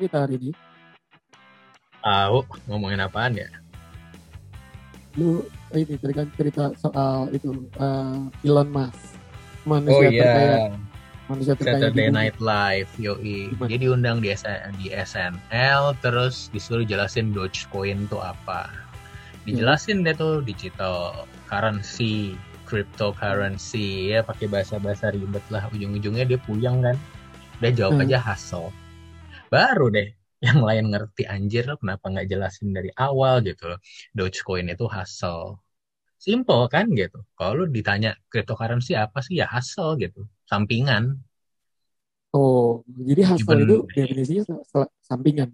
kita hari ini? Tahu ngomongin apaan ya? Lu ini kan cerita soal itu uh, Elon Musk. Manusia oh terkaya, iya, manusia terkaya Saturday. Night Live, yoi. Gimana? Dia diundang di, S- di SNL, terus disuruh jelasin Dogecoin itu apa. Dijelasin deh tuh digital currency, cryptocurrency, ya pakai bahasa-bahasa ribet lah. Ujung-ujungnya dia puyeng kan. Udah jawab Hmm. aja hustle. Baru deh yang lain ngerti anjir lo kenapa nggak jelasin dari awal gitu loh. Dogecoin itu hustle. Simple kan gitu. Kalau lu ditanya cryptocurrency apa sih ya hustle gitu. Sampingan. Oh, jadi hustle Even- itu definisinya sa- sa- sampingan.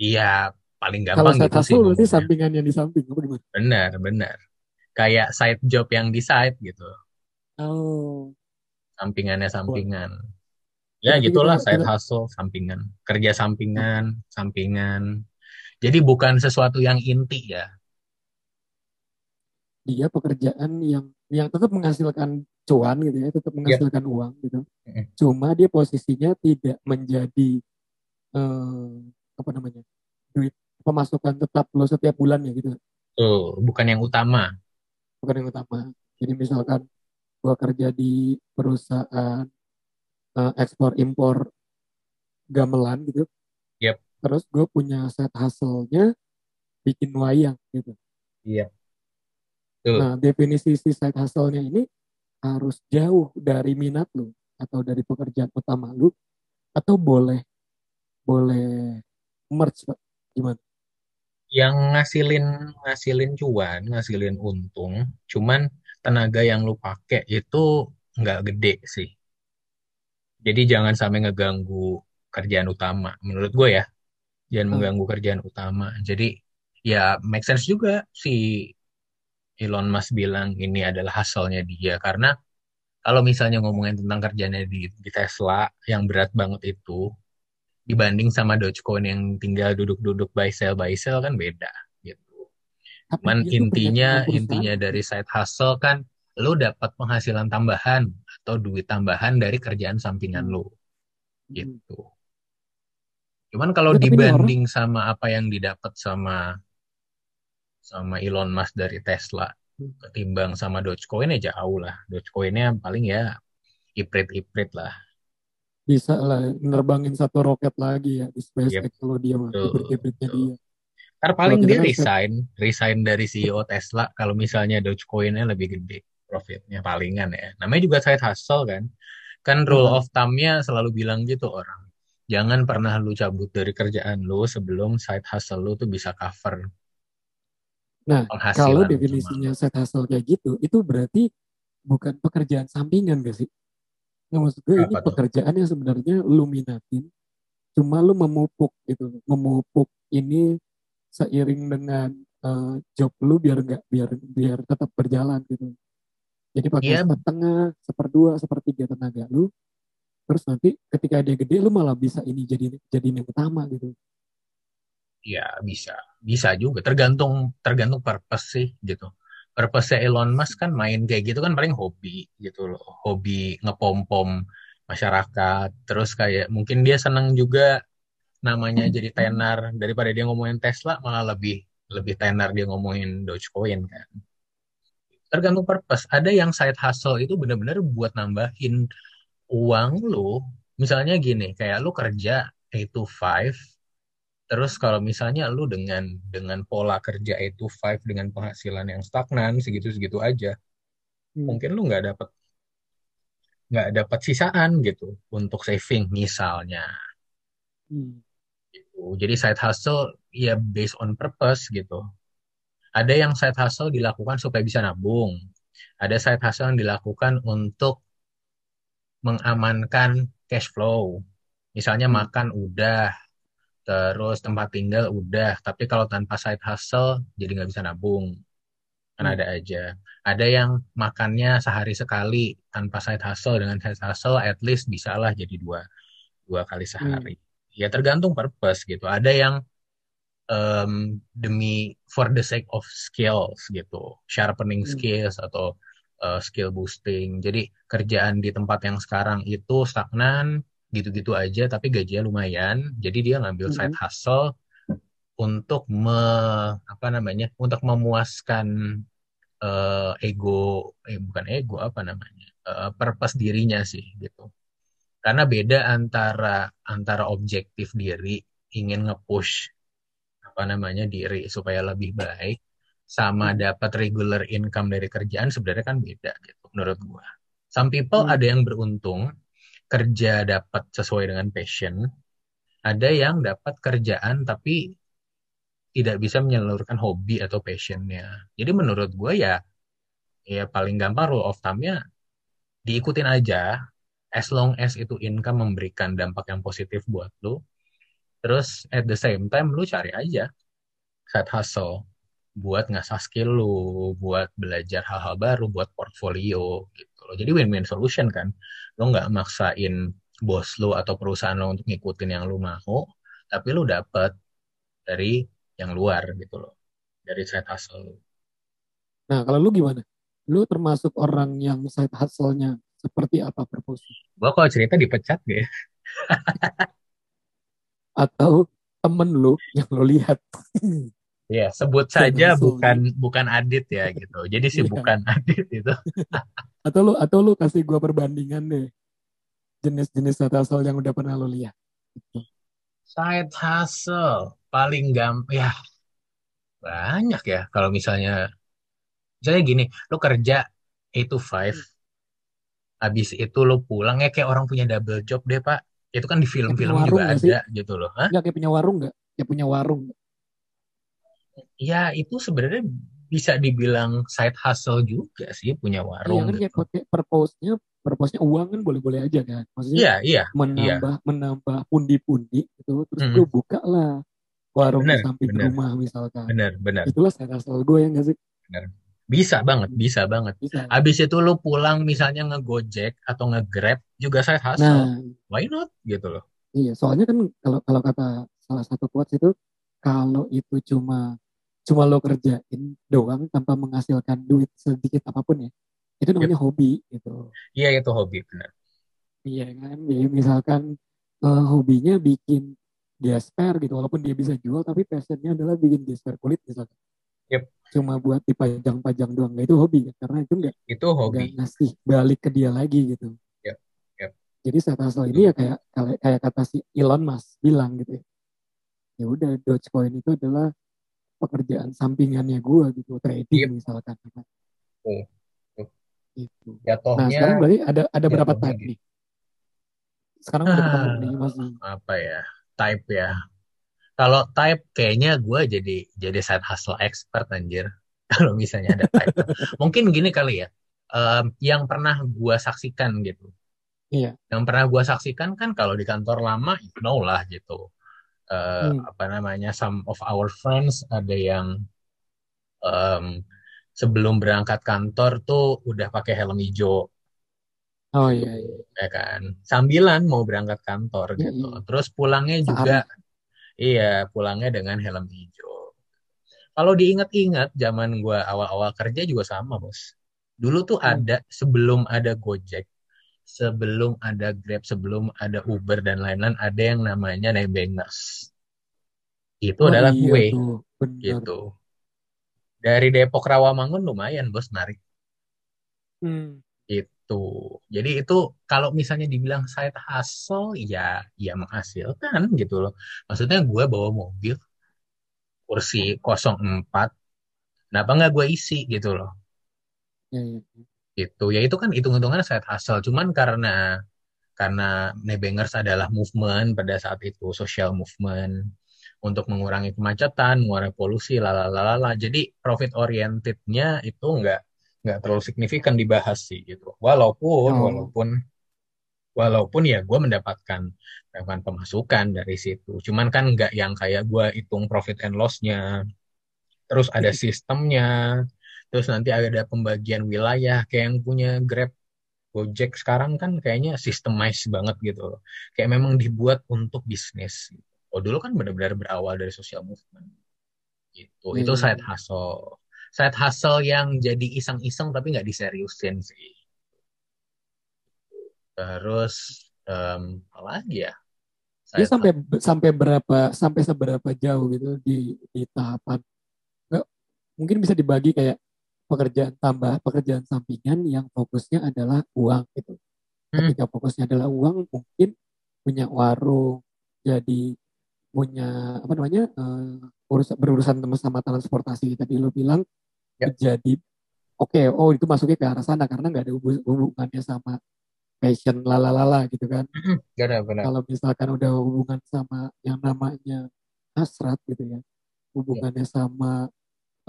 Iya, paling Kalau gampang side gitu sih. hustle berarti sampingan yang di samping. Apa gimana? Benar, benar. Kayak side job yang di side gitu. Oh, Sampingannya sampingan. Ya Berarti gitulah kita- side kita- hustle sampingan. Kerja sampingan, sampingan. Jadi bukan sesuatu yang inti ya. dia pekerjaan yang yang tetap menghasilkan cuan gitu ya, tetap menghasilkan uang gitu. Cuma dia posisinya tidak menjadi eh, apa namanya duit pemasukan tetap lo setiap bulan ya gitu, Tuh, bukan yang utama. bukan yang utama. Jadi misalkan gua kerja di perusahaan eh, ekspor impor gamelan gitu, Yep. terus gue punya set hustle-nya bikin wayang gitu. Iya. Tuh. Nah, definisi si side hustle-nya ini harus jauh dari minat lu atau dari pekerjaan utama lu atau boleh boleh merge Pak. gimana? yang ngasilin ngasilin cuan, ngasilin untung, cuman tenaga yang lu pakai itu nggak gede sih. Jadi jangan sampai ngeganggu kerjaan utama, menurut gue ya. Jangan Hmm. mengganggu kerjaan utama. Jadi ya make sense juga si Elon Musk bilang ini adalah hasilnya dia karena kalau misalnya ngomongin tentang kerjanya di, di Tesla yang berat banget itu dibanding sama Dogecoin yang tinggal duduk-duduk buy sell buy sell kan beda gitu. Tapi Cuman intinya intinya dari side hustle kan lu dapat penghasilan tambahan atau duit tambahan dari kerjaan sampingan Hmm. lu Hmm. gitu. Cuman kalau Ya, dibanding sama apa yang didapat sama sama Elon Musk dari Tesla Hmm. ketimbang sama Dogecoin ya jauh lah. Dogecoinnya paling ya iprit-iprit lah. bisa lah nerbangin satu roket lagi ya di SpaceX Yep. kalau dia betul. dia. Ntar paling dia kan resign, resign dari CEO Tesla kalau misalnya Dogecoin-nya lebih gede profitnya palingan ya. Namanya juga side hustle kan. Kan rule Hmm. of thumb-nya selalu bilang gitu orang. Jangan pernah lu cabut dari kerjaan lu sebelum side hustle lu tuh bisa cover Nah, kalau definisinya lu. side hustle kayak gitu, itu berarti bukan pekerjaan sampingan gak sih? Nah, maksud gue ini Apa tuh? pekerjaan yang sebenarnya lu minatin, cuma lu memupuk gitu, memupuk ini seiring dengan eh, job lu biar nggak biar biar tetap berjalan gitu. Jadi pakai Iya, setengah, seperdua, sepertiga tenaga lu, terus nanti ketika dia gede lu malah bisa ini jadi jadi yang utama gitu. ya bisa. Bisa juga. Tergantung tergantung purpose sih gitu. Purpose Elon Musk kan main kayak gitu kan paling hobi gitu loh. Hobi ngepom-pom masyarakat. Terus kayak mungkin dia seneng juga namanya jadi tenar daripada dia ngomongin Tesla malah lebih lebih tenar dia ngomongin Dogecoin kan. Tergantung purpose. Ada yang side hustle itu benar-benar buat nambahin uang lu. Misalnya gini, kayak lu kerja 8 to 5, terus kalau misalnya lu dengan dengan pola kerja 8 to 5 dengan penghasilan yang stagnan segitu-segitu aja, Hmm. mungkin lu nggak dapat nggak dapat sisaan gitu untuk saving misalnya. Hmm. Gitu. Jadi side hustle ya based on purpose gitu. Ada yang side hustle dilakukan supaya bisa nabung. Ada side hustle yang dilakukan untuk mengamankan cash flow. Misalnya Hmm. makan udah, terus tempat tinggal udah, tapi kalau tanpa side hustle jadi nggak bisa nabung. Kan Hmm. ada aja. Ada yang makannya sehari sekali tanpa side hustle, dengan side hustle at least bisalah jadi dua dua kali Hmm. sehari. Ya tergantung purpose gitu. Ada yang em, demi for the sake of skills gitu, sharpening Hmm. skills atau uh, skill boosting. Jadi kerjaan di tempat yang sekarang itu stagnan, gitu-gitu aja tapi gajinya lumayan jadi dia ngambil side Mhm. hustle untuk me apa namanya untuk memuaskan eh, ego eh bukan ego apa namanya eh, purpose dirinya sih gitu karena beda antara antara objektif diri ingin nge-push apa namanya diri supaya lebih baik sama Mhm. dapat regular income dari kerjaan sebenarnya kan beda gitu menurut gua. Some people Mhm. ada yang beruntung kerja dapat sesuai dengan passion, ada yang dapat kerjaan tapi tidak bisa menyalurkan hobi atau passionnya. Jadi menurut gua ya ya paling gampang rule of thumb-nya diikutin aja as long as itu income memberikan dampak yang positif buat lu. Terus at the same time lu cari aja side hustle buat ngasah skill lu, buat belajar hal-hal baru, buat portfolio gitu loh. Jadi win-win solution kan. Lu nggak maksain bos lu atau perusahaan lu untuk ngikutin yang lu mau, tapi lu dapet dari yang luar gitu loh. Dari side hustle lu. Nah, kalau lu gimana? Lu termasuk orang yang side hustle-nya seperti apa purpose? Gua kalau cerita dipecat gak ya? Atau temen lu yang lu lihat Iya, sebut saja bukan bukan Adit ya gitu. Jadi sih Iya. bukan Adit itu. Atau lu atau lu kasih gua perbandingan deh jenis-jenis side hustle yang udah pernah lu lihat. Side hustle paling gampang ya banyak ya kalau misalnya misalnya gini, lu kerja 8 to 5 habis itu lu pulang ya kayak orang punya double job deh, Pak. Itu kan di film-film juga gak sih? ada gitu loh. Hah? Nggak kayak punya warung nggak? Kayak punya warung. Ya, itu sebenarnya bisa dibilang side hustle juga sih punya Iya warung kan kayak gitu. pakai purpose-nya purpose-nya uang kan boleh-boleh aja kan. Maksudnya Iya, iya, iya. menambah menambah pundi-pundi gitu terus Mm-mm. gue buka lah warung di Bener, samping bener, rumah misalkan. bener, bener, Itulah side hustle gue ya nggak sih? bener. Bisa banget, bisa banget. Bisa. Habis itu lu pulang misalnya nge-Gojek atau nge-Grab juga side hustle. Nah, Why not gitu loh. iya soalnya kan kalau kalau kata salah satu quotes itu kalau itu cuma cuma lo kerjain doang tanpa menghasilkan duit sedikit apa pun ya itu namanya hobi gitu. Iya, itu hobi bener. Iya kan, jadi misalkan eh, hobinya bikin gesper gitu, walaupun dia bisa jual, tapi passionnya adalah bikin gesper kulit misalkan. Yep. Cuma buat dipajang-pajang doang, nah, itu hobi kan? Karena itu nggak Itu hobi. ngasih balik ke dia lagi gitu. Jadi side hustle ini ya kayak kayak kayak kata si Elon Musk bilang gitu ya. Ya udah Dogecoin itu adalah pekerjaan sampingannya gua gitu, trading Yep. misalkan. Oh, oh. Itu. Nah Jatuhnya sekarang berarti ada ada berapa type gitu. nih? Sekarang Ah, nih masih. apa ya? Type ya. Kalau type kayaknya gue jadi jadi side hustle expert anjir. Kalau misalnya ada type. Mungkin gini kali ya. Em, yang pernah gue saksikan gitu. Iya. Yang pernah gue saksikan kan kalau di kantor lama, you know lah gitu. Eh, Hmm. apa namanya? Some of our friends ada yang em, sebelum berangkat kantor tuh udah pakai helm hijau Oh iya, iya. ya kan sambilan mau berangkat kantor Iya, gitu iya. terus pulangnya Searah. juga iya pulangnya dengan helm hijau kalau diingat-ingat zaman gua awal-awal kerja juga sama bos dulu tuh Hmm. ada sebelum ada Gojek sebelum ada Grab sebelum ada Uber dan lain-lain ada yang namanya Nebengers itu Oh adalah iya tuh, benar. gitu dari Depok Rawamangun lumayan bos narik Hmm. itu. Jadi itu kalau misalnya dibilang side hustle, ya ya menghasilkan gitu loh. Maksudnya gue bawa mobil kursi 04, kenapa nggak gue isi gitu loh. Ya. Gitu. Ya itu kan hitung-hitungan side hustle. Cuman karena karena Nebengers adalah movement pada saat itu social movement untuk mengurangi kemacetan, mengurangi polusi, lalalala. Jadi profit orientednya itu nggak nggak terlalu signifikan dibahas sih gitu. Walaupun Oh. walaupun walaupun ya gue mendapatkan mendapatkan pemasukan dari situ. Cuman kan nggak yang kayak gue hitung profit and loss-nya. Terus ada sistemnya. Terus nanti ada pembagian wilayah kayak yang punya Grab Gojek sekarang kan kayaknya systemized banget gitu loh. Kayak memang dibuat untuk bisnis. Oh dulu kan benar-benar berawal dari social movement. Gitu. Iya, Itu side hustle. Side hustle yang jadi iseng-iseng tapi nggak diseriusin sih. Terus um, apa lagi ya dia sampai sampai berapa sampai seberapa jauh gitu di di tahapan nggak mungkin bisa dibagi kayak pekerjaan tambah pekerjaan sampingan yang fokusnya adalah uang gitu hmm. ketika fokusnya adalah uang mungkin punya warung jadi punya apa namanya uh, urusan berurusan sama transportasi tadi lo bilang ya. jadi oke okay, oh itu masuknya ke arah sana karena nggak ada hubungannya sama passion lalalala gitu kan. Benar, benar. Kalau misalkan udah hubungan sama yang namanya hasrat gitu ya, hubungannya yeah. sama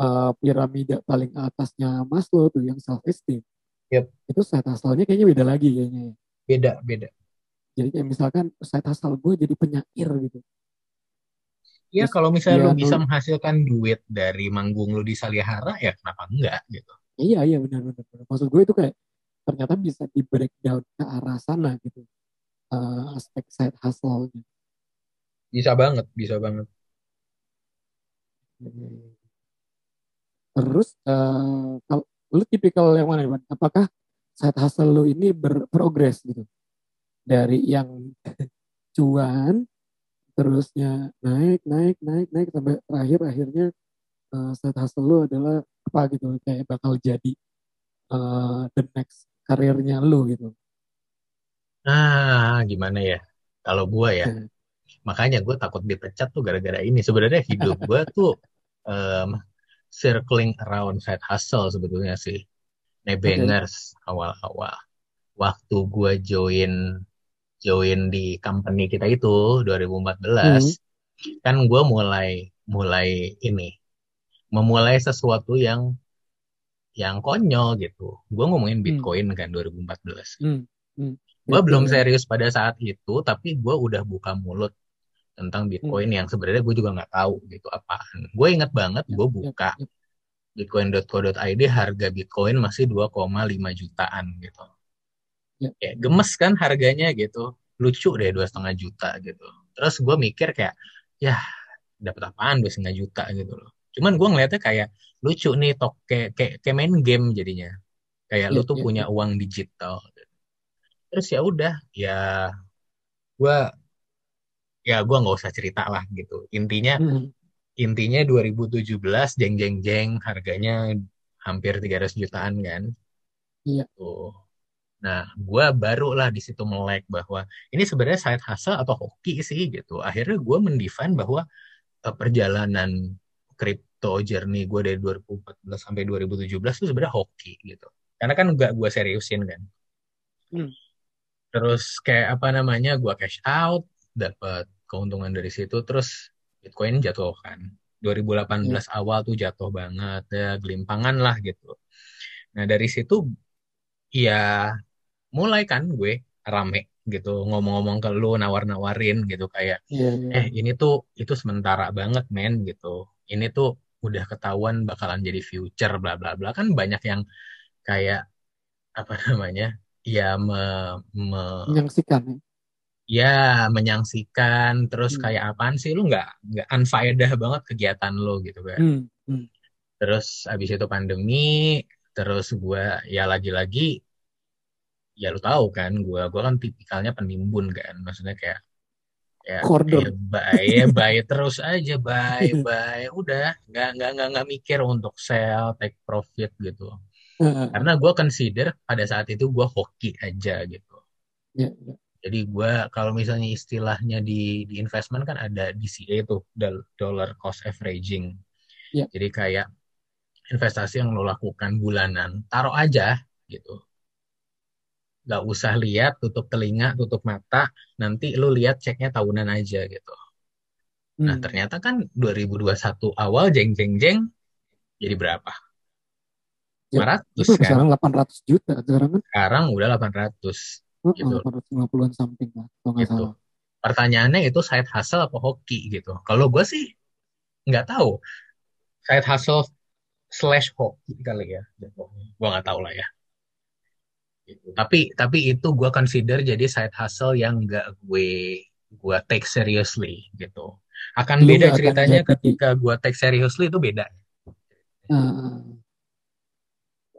uh, piramida paling atasnya Maslow tuh yang self esteem. Yep. Itu side hustle-nya kayaknya beda lagi kayaknya. Beda, beda. Jadi kayak misalkan side hustle gue jadi penyair gitu. Iya kalau misalnya ya, lu bisa menghasilkan duit dari manggung lu di Salihara ya kenapa enggak gitu. Iya iya benar benar. Maksud gue itu kayak ternyata bisa di breakdown ke arah sana gitu uh, aspek side hustle-nya. Bisa banget, bisa banget. Terus uh, kalau lu tipikal yang mana, Iwan? Apakah side hustle lu ini berprogres gitu? Dari yang cuan, terusnya naik, naik, naik, naik sampai terakhir akhirnya uh, side hustle lu adalah apa gitu? Kayak bakal jadi uh, the next karirnya lu gitu? Ah, gimana ya? Kalau gue ya, hmm. makanya gue takut dipecat tuh gara-gara ini. Sebenarnya hidup gue tuh um, circling around side hustle sebetulnya sih. Nebengers okay. awal-awal. Waktu gue join join di company kita itu 2014, hmm. kan gue mulai mulai ini memulai sesuatu yang yang konyol gitu. Gue ngomongin hmm. Bitcoin hmm. kan 2014. Hmm. Hmm. Gue belum serius pada saat itu, tapi gue udah buka mulut tentang Bitcoin hmm. yang sebenarnya gue juga nggak tahu gitu apaan. Gue inget banget gue buka bitcoin.co.id harga Bitcoin masih 2,5 jutaan gitu. Ya. Kayak gemes kan harganya gitu. Lucu deh dua setengah juta gitu. Terus gue mikir kayak ya dapat apaan dua setengah juta gitu loh. Cuman gue ngeliatnya kayak lucu nih tok kayak kayak, kayak main game jadinya kayak lu tuh punya uang digital terus ya udah ya gue ya gue nggak usah cerita lah gitu intinya mm. intinya 2017 jeng jeng jeng harganya hampir 300 jutaan kan iya tuh nah gue baru lah di situ melek bahwa ini sebenarnya side hustle atau hoki sih gitu akhirnya gue mendefine bahwa uh, perjalanan crypto journey gue dari 2014 sampai 2017 itu sebenarnya hoki gitu. Karena kan gak gue seriusin kan. Hmm. Terus kayak apa namanya gue cash out, dapat keuntungan dari situ, terus Bitcoin jatuh kan. 2018 hmm. awal tuh jatuh banget, ya gelimpangan lah gitu. Nah dari situ ya mulai kan gue rame gitu ngomong-ngomong ke lu nawar-nawarin gitu kayak yeah, yeah. eh ini tuh itu sementara banget men gitu ini tuh udah ketahuan bakalan jadi future bla bla bla kan banyak yang kayak apa namanya ya me, me menyaksikan ya menyangsikan terus hmm. kayak apaan sih lu nggak nggak unfaedah banget kegiatan lo gitu kan hmm. Hmm. terus abis itu pandemi terus gue ya lagi-lagi ya lu tahu kan gue gue kan tipikalnya penimbun kan maksudnya kayak ya Kordon. ya ya buy terus aja buy buy udah nggak nggak nggak nggak mikir untuk sell take profit gitu karena gue consider pada saat itu gue hoki aja gitu yeah, yeah. Jadi gue kalau misalnya istilahnya di di investment kan ada DCA tuh dollar cost averaging. Yeah. jadi kayak investasi yang lo lakukan bulanan taruh aja gitu. Nggak usah lihat tutup telinga tutup mata nanti lu lihat ceknya tahunan aja gitu. Nah, hmm. nah ternyata kan 2021 awal jeng jeng jeng jadi berapa? Ya, 500 kan? sekarang 800 juta sekarang kan? Sekarang udah 800 gitu 850-an something lah kalau gitu. salah pertanyaannya itu side hustle apa hoki gitu kalau gue sih nggak tahu side hustle slash hoki kali ya gue nggak tahu lah ya Gitu. Tapi tapi itu gue consider jadi side hustle yang gak gue gue take seriously gitu. Akan Lu beda ceritanya akan ketika gue take seriously itu beda. Uh,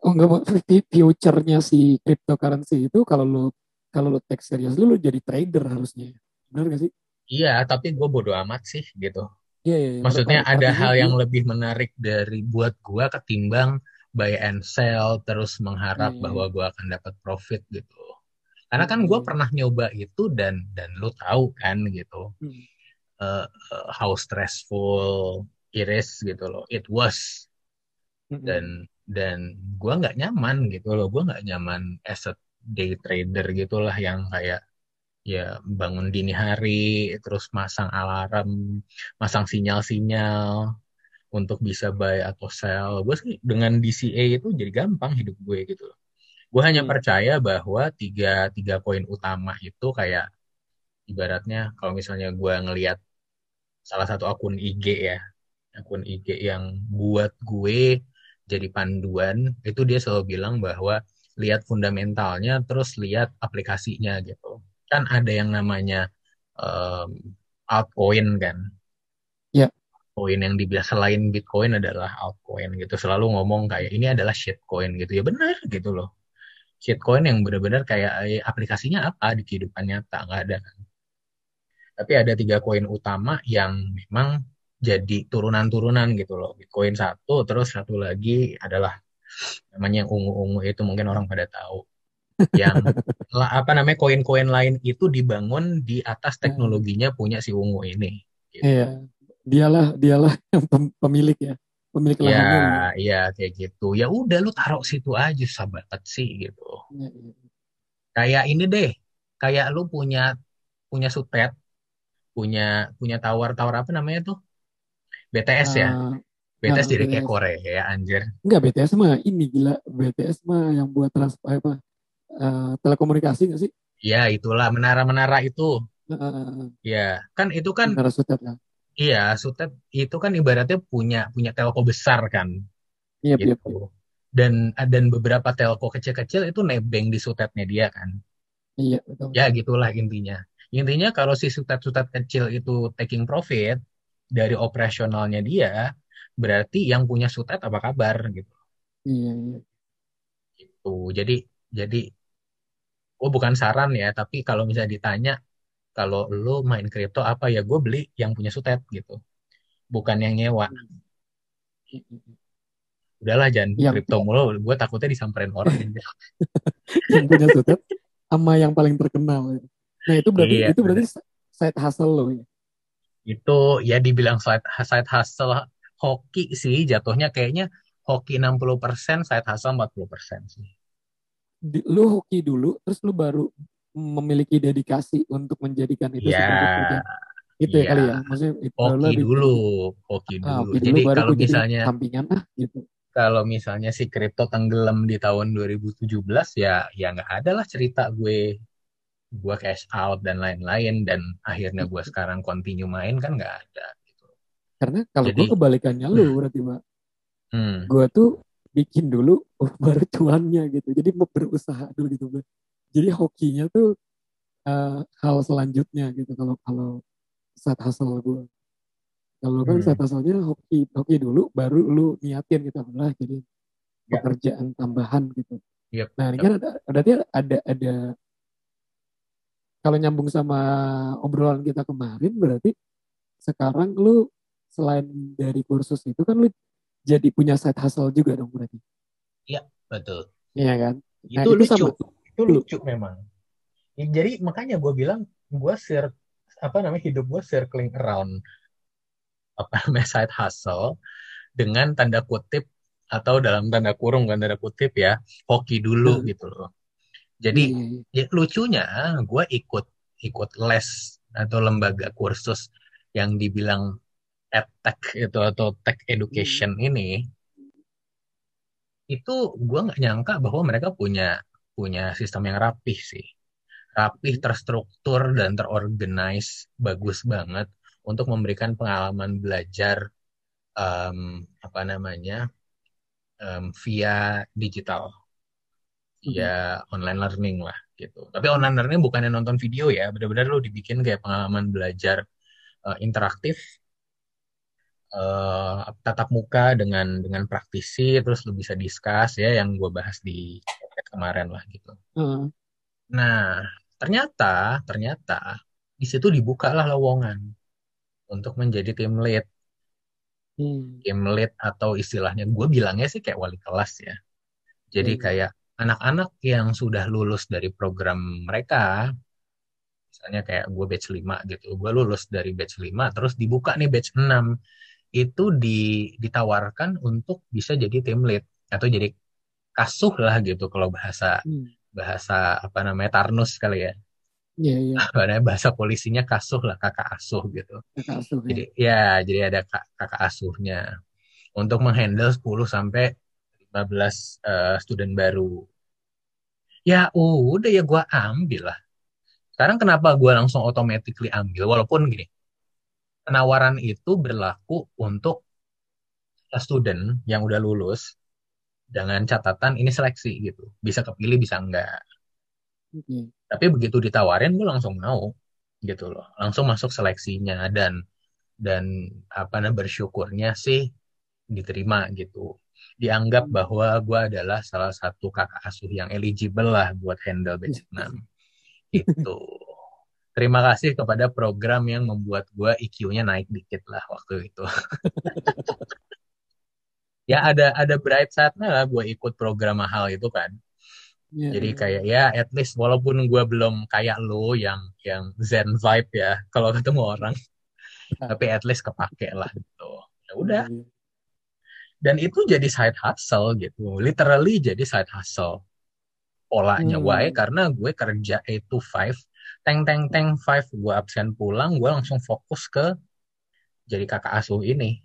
oh enggak future-nya si cryptocurrency itu kalau lu kalau lu take serius lu, lu jadi trader harusnya. Benar gak sih? Iya, tapi gue bodo amat sih gitu. Iya, iya. iya. Maksudnya ada hal yang lebih menarik dari buat gue ketimbang buy and sell terus mengharap Iya, iya. bahwa gue akan dapat profit gitu. Karena kan gue Hmm. pernah nyoba itu dan dan lu tahu kan gitu Hmm. eh, how stressful it is gitu loh. It was Mm-mm. dan dan gue nggak nyaman gitu loh. Gue nggak nyaman as a day trader gitulah yang kayak ya bangun dini hari terus masang alarm, masang sinyal-sinyal untuk bisa buy atau sell. Gue sih dengan DCA itu jadi gampang hidup gue gitu loh. Gue hanya Hmm. percaya bahwa tiga tiga koin utama itu kayak ibaratnya kalau misalnya gue ngelihat salah satu akun IG ya, akun IG yang buat gue jadi panduan, itu dia selalu bilang bahwa lihat fundamentalnya terus lihat aplikasinya gitu. Kan ada yang namanya em, altcoin kan. Ya. Koin yang dibilang selain Bitcoin adalah altcoin gitu. Selalu ngomong kayak ini adalah shitcoin gitu. Ya benar gitu loh. Shitcoin yang benar-benar kayak eh, aplikasinya apa di kehidupan nyata nggak ada. Tapi ada tiga koin utama yang memang jadi turunan-turunan gitu loh. Bitcoin satu, terus satu lagi adalah namanya yang ungu-ungu itu mungkin orang pada tahu. Yang apa namanya koin-koin lain itu dibangun di atas teknologinya punya si ungu ini. Gitu. Iya. Dialah dialah yang pem- pemilik ya. Pemilik Ya, lahannya. iya kayak gitu. Ya udah lu taruh situ aja sahabat sih gitu. Iya, iya. Kayak ini deh, kayak lu punya punya sutet, punya punya tawar-tawar apa namanya tuh? BTS ya. BTS ah, jadi kayak. Korea anjir. Enggak BTS mah ini gila BTS mah yang buat trans apa eh, telekomunikasi nggak sih? Ya itulah menara-menara itu. Ah. Ya, kan itu kan Menara Sutet ya. iya, Sutet itu kan ibaratnya punya punya telco besar kan Iya, iya, iya. gitu. Dan dan beberapa telco kecil-kecil itu nebeng di Sutetnya dia kan. Iya, betul. Ya gitulah intinya. Intinya kalau si Sutet-Sutet kecil itu taking profit dari operasionalnya dia, berarti yang punya Sutet apa kabar gitu. Iya, iya. Gitu. Jadi jadi gue bukan saran ya, tapi kalau misalnya ditanya kalau lu main kripto apa ya gue beli yang punya Sutet gitu. Bukan yang nyewa. Udahlah jangan Yang kripto mulu, gue takutnya disamperin orang. yang punya Sutet sama yang paling terkenal. Nah, itu berarti Iya, itu berarti side hustle lo ya. Itu ya dibilang side, side hustle hoki sih jatuhnya kayaknya hoki 60%, side hustle 40% sih. Di- lu hoki dulu terus lu baru memiliki dedikasi untuk menjadikan itu Ya, sebagai pekerjaan. Itu ya iya. kali ya. Maksudnya itu Hoki lebih- dulu, hoki Ah, dulu. hoki dulu Jadi baru kalau misalnya sampingan ah gitu. kalau misalnya si kripto tenggelam di tahun 2017 ya ya nggak ada lah cerita gue gue cash out dan lain-lain dan akhirnya gue sekarang continue main kan nggak ada. Karena kalau gue kebalikannya lu berarti, Pak. Hmm. Gue tuh bikin dulu baru cuannya gitu. Jadi mau berusaha dulu gitu, Pak. Jadi hokinya tuh eh, hal selanjutnya gitu kalau kalau saat hustle gue. Kalau kan Hmm. saat hustle-nya hoki hoki dulu baru lu niatin gitu lah jadi Ya. pekerjaan tambahan gitu. Yep. Nah, ini kan ada berarti ada ada kalau nyambung sama obrolan kita kemarin berarti sekarang lu selain dari kursus itu kan lu jadi punya side hustle juga dong berarti. Betul. Iya kan? Nah, Itu itu lucu. sama- Itu lucu memang. Ya, jadi makanya gue bilang gue sir apa namanya hidup gue circling around apa namanya side hustle dengan tanda kutip atau dalam tanda kurung kan tanda kutip ya hoki dulu Hmm. gitu loh. Jadi Iya, iya. ya, lucunya gue ikut ikut les atau lembaga kursus yang dibilang edtech itu atau tech education ini itu gue nggak nyangka bahwa mereka punya punya sistem yang rapih sih. Rapih terstruktur dan terorganize bagus banget untuk memberikan pengalaman belajar em, apa namanya em, via digital. Via online learning lah gitu. Tapi online learning bukannya nonton video ya benar-benar lo dibikin kayak pengalaman belajar eh, interaktif eh, tatap muka dengan dengan praktisi terus lo bisa discuss ya yang gue bahas di kemarin lah gitu Heeh. Nah, ternyata ternyata di situ dibukalah lowongan untuk menjadi tim lead Hmm. tim lead atau istilahnya gue bilangnya sih kayak wali kelas ya jadi Hmm. kayak anak-anak yang sudah lulus dari program mereka misalnya kayak gue batch 5 gitu gue lulus dari batch 5 terus dibuka nih batch 6 itu di, ditawarkan untuk bisa jadi tim lead atau jadi kasuh lah gitu kalau bahasa Hmm. bahasa apa namanya Tarnus kali ya Iya, iya. bahasa polisinya kasuh lah kakak asuh gitu Kakak asuh ya. jadi ya jadi ada kak- kakak asuhnya untuk menghandle 10 sampai 15 eh, student baru ya udah ya gue ambil lah sekarang kenapa gue langsung automatically ambil walaupun gini penawaran itu berlaku untuk student yang udah lulus dengan catatan ini seleksi gitu. Bisa kepilih bisa enggak. Oke. tapi begitu ditawarin gue langsung mau gitu loh. Langsung masuk seleksinya dan dan apa namanya bersyukurnya sih diterima gitu. Dianggap bahwa gue adalah salah satu kakak asuh yang eligible lah buat handle batch 6 itu terima kasih kepada program yang membuat gue IQ-nya naik dikit lah waktu itu ya ada ada bright side-nya lah gue ikut program mahal itu kan Iya, Jadi iya. kayak ya at least walaupun gue belum kayak lo yang yang zen vibe ya kalau ketemu orang, tapi at least kepake lah gitu. Ya udah. Iya, iya. Dan itu jadi side hustle gitu, literally jadi side hustle. Polanya Hmm. wae karena gue kerja 8 to 5, teng teng teng 5 gue absen pulang, gue langsung fokus ke jadi kakak asuh ini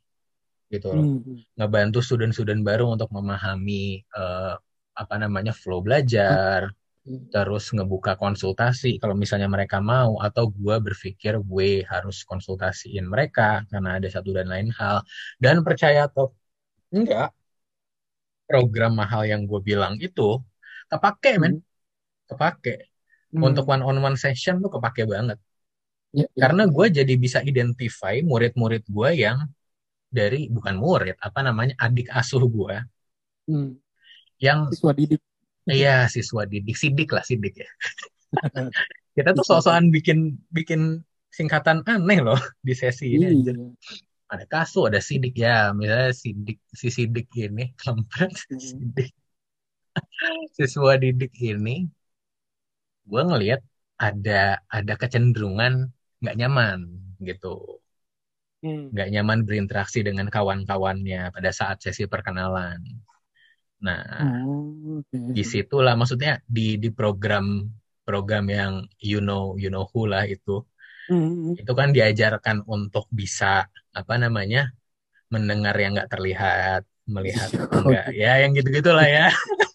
gitu loh. Hmm. Ngebantu student-student baru untuk memahami eh, apa namanya flow belajar, Hmm. terus ngebuka konsultasi kalau misalnya mereka mau atau gue berpikir gue harus konsultasiin mereka karena ada satu dan lain hal dan percaya atau enggak program mahal yang gue bilang itu kepake men Hmm. kepake Hmm. untuk one on one session tuh kepake banget Ya, ya. karena gue jadi bisa identify murid-murid gue yang dari bukan murid apa namanya adik asuh gue Hmm. yang Siswa didik. Iya, siswa didik, sidik lah, sidik ya. Kita tuh sosokan bikin bikin singkatan aneh loh di sesi ini. Iya. Ada kasu, ada sidik ya, misalnya sidik, si sidik ini, kampret, Hmm. sidik. Siswa didik ini, gue ngelihat ada ada kecenderungan nggak nyaman gitu, Hmm. nggak nyaman berinteraksi dengan kawan-kawannya pada saat sesi perkenalan. Nah, Oh, oke. di situlah maksudnya di di program program yang you know you know who lah itu Hmm. itu kan diajarkan untuk bisa apa namanya mendengar yang nggak terlihat melihat enggak ya yang gitu gitulah ya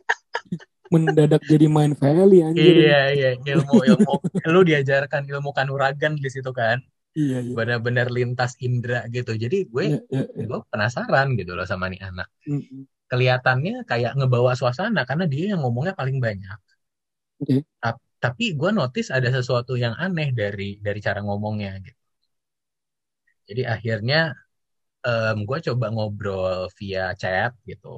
Mendadak jadi main valley anjir. iya iya ilmu ilmu lu diajarkan ilmu kanuragan di situ kan Iya, iya. benar-benar lintas indera gitu jadi gue Iya, iya, iya. gue penasaran gitu loh sama nih anak Hmm. kelihatannya kayak ngebawa suasana karena dia yang ngomongnya paling banyak Oke. Ta- tapi gue notice ada sesuatu yang aneh dari dari cara ngomongnya gitu. Jadi akhirnya gue coba ngobrol via chat gitu.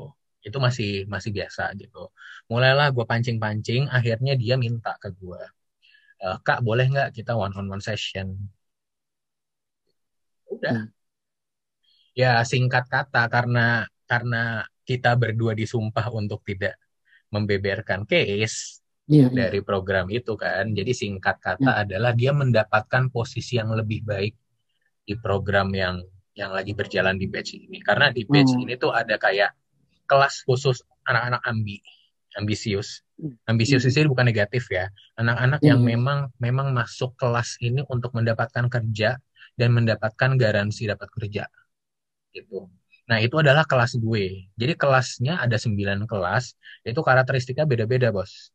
Itu masih masih biasa gitu. Mulailah gue pancing-pancing, akhirnya dia minta ke gue, "Eh, Kak boleh nggak kita one on one session? Udah. Hmm. Ya singkat kata karena karena kita berdua disumpah untuk tidak membeberkan case, Iya, iya. dari program itu kan. Jadi singkat kata adalah dia mendapatkan posisi yang lebih baik di program yang yang lagi berjalan di batch ini. Karena di batch Hmm. ini tuh ada kayak kelas khusus anak-anak ambi, ambisius. Hmm. Ambisius di sini bukan negatif ya. Anak-anak Iya, yang memang memang masuk kelas ini untuk mendapatkan kerja dan mendapatkan garansi dapat kerja. Gitu. Nah, itu adalah kelas gue. Jadi kelasnya ada 9 kelas, itu karakteristiknya beda-beda, Bos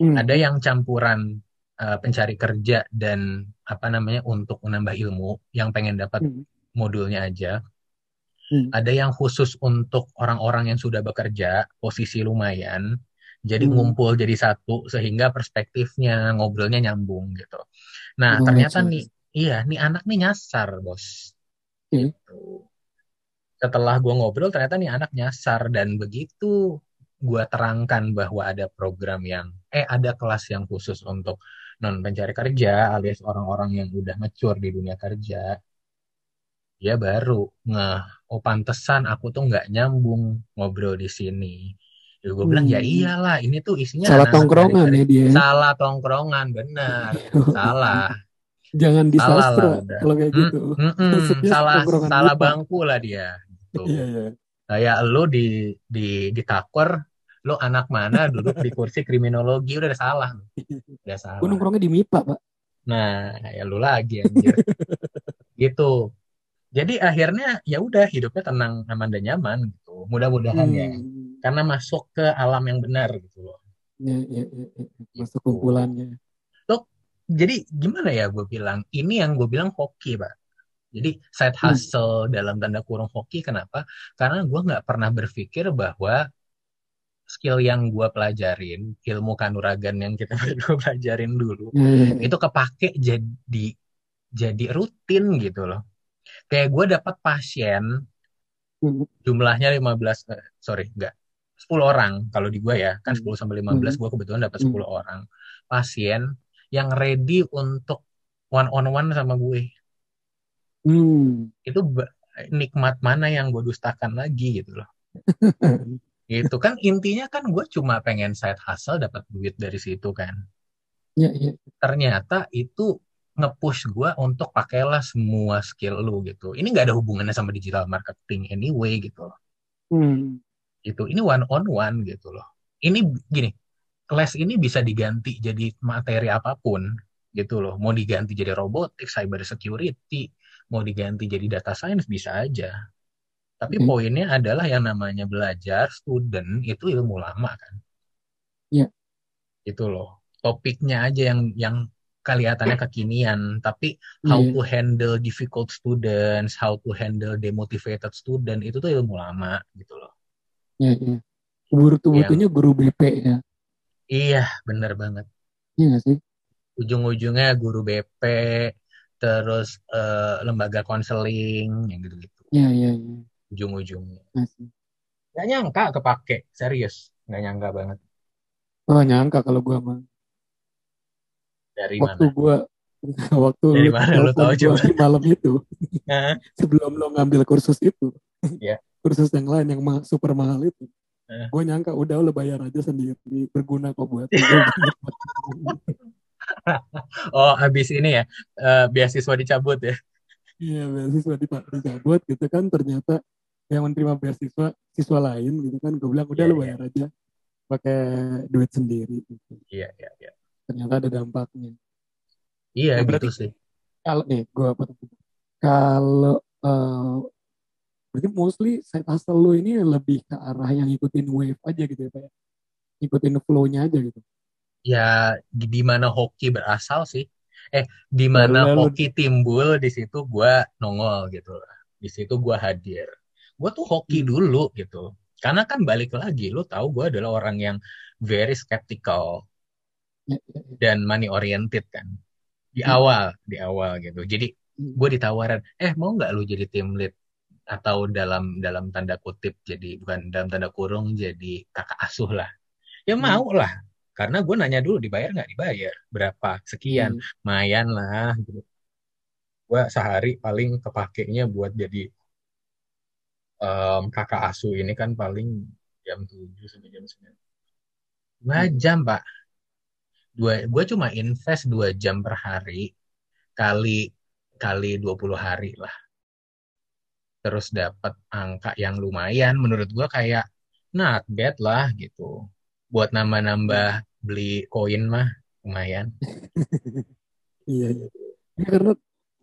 Hmm. ada yang campuran uh, pencari kerja dan apa namanya untuk menambah ilmu yang pengen dapat Hmm. modulnya aja. Hmm. Ada yang khusus untuk orang-orang yang sudah bekerja, posisi lumayan. Jadi Hmm. ngumpul jadi satu sehingga perspektifnya ngobrolnya nyambung gitu. Nah, Oh, ternyata yes, yes. nih iya, nih anak nih nyasar, Bos. Oke. Gitu. Setelah gua ngobrol ternyata nih anak nyasar dan begitu gua terangkan bahwa ada program yang eh ada kelas yang khusus untuk non pencari kerja alias orang-orang yang udah mature di dunia kerja dia baru nge oh pantesan aku tuh nggak nyambung ngobrol di sini ya gue bilang ya Hmm. iyalah ini tuh isinya Salah tongkrongan dari- ya dia. salah tongkrongan benar salah Jangan di Salah lah kalau kayak Mm, gitu. Mm-mm, Masuknya salah tongkrongan salah buta. bangku lah dia gitu. Iya, iya. kayak lu di di di taker lu anak mana duduk di kursi kriminologi udah salah udah salah Gue nongkrongnya di MIPA, Pak. nah ya lu lagi anjir gitu jadi akhirnya ya udah hidupnya tenang aman dan nyaman gitu mudah-mudahan ya Hmm. karena masuk ke alam yang benar gitu loh Iya, iya, iya, iya. Masuk Gitu. kumpulannya. jadi gimana ya gue bilang ini yang gue bilang hoki pak jadi side Hmm. hustle dalam tanda kurung hoki kenapa karena gue nggak pernah berpikir bahwa skill yang gue pelajarin ilmu kanuragan yang kita berdua pelajarin dulu iya. itu kepake jadi jadi rutin gitu loh kayak gue dapat pasien Hmm. jumlahnya 15 eh, sorry enggak 10 orang kalau di gue ya kan Hmm. 10 sampai 15 gue kebetulan dapat 10 orang pasien yang ready untuk one on one sama gue Hmm. itu nikmat mana yang gue dustakan lagi gitu loh gitu kan intinya kan gue cuma pengen side hustle dapat duit dari situ kan Iya, iya. ternyata itu nge-push gue untuk pakailah semua skill lu gitu. Ini nggak ada hubungannya sama digital marketing anyway gitu loh. Hmm. gitu. Ini one on one gitu loh. Ini gini kelas ini bisa diganti jadi materi apa pun gitu loh. Mau diganti jadi robotik cyber security mau diganti jadi data science bisa aja. Tapi Oke. poinnya adalah yang namanya belajar student itu ilmu lama kan. Iya. itu loh. Topiknya aja yang yang kelihatannya kekinian tapi how Iya. to handle difficult students how to handle demotivated student itu tuh ilmu lama gitu loh Iya, iya. Butuh-butuhnya guru BP ya. iya bener banget Iya nggak sih? ujung-ujungnya guru BP terus eh, lembaga konseling yang gitu-gitu Iya, iya, iya. ujung-ujungnya nggak nyangka kepake serius nggak nyangka banget Oh, nyangka kalau gua mah. Dari Waktu mana gua waktu Dari lu mana lu tahu coba? malam itu sebelum lo ngambil kursus itu. Iya. Kursus yang lain yang ma- super mahal itu. Eh. Gue nyangka udah lo bayar aja sendiri berguna kok buat oh habis ini ya eh, beasiswa dicabut ya Iya beasiswa di dicabut gitu kan ternyata yang menerima beasiswa siswa lain gitu kan gue bilang udah Iya, lo iya. bayar aja pakai duit sendiri gitu. iya iya iya ternyata ada dampaknya. Iya Nah, gitu berarti- sih. Kalau nih gue apa kalau eh, berarti mostly side hustle lo ini lebih ke arah yang ngikutin wave aja gitu ya pak ya? ngikutin flow-nya aja gitu. Ya di mana hoki berasal sih. Eh di mana Lalu- hoki timbul di situ gua nongol gitu di situ gua hadir. Gua tuh hoki Hmm. dulu gitu. Karena kan balik lagi lu tahu gua adalah orang yang very skeptical. Dan money oriented kan. Di Hmm. awal di awal gitu. Jadi Hmm. gue ditawarin eh mau nggak lu jadi tim lead? Atau dalam dalam tanda kutip jadi bukan dalam tanda kurung jadi kakak asuh lah. Ya Hmm. mau lah. Karena gue nanya dulu dibayar nggak? Dibayar. Berapa? Sekian. Hmm. lumayan lah. Gitu. Gue sehari paling kepakainya buat jadi em, kakak asuh ini kan paling jam 7 sampai jam 9 dua Hmm. jam pak dua gue cuma invest dua jam per hari kali kali 20 hari lah terus dapat angka yang lumayan menurut gue kayak not bad lah gitu buat nambah-nambah beli koin mah lumayan Iya, iya. Ini karena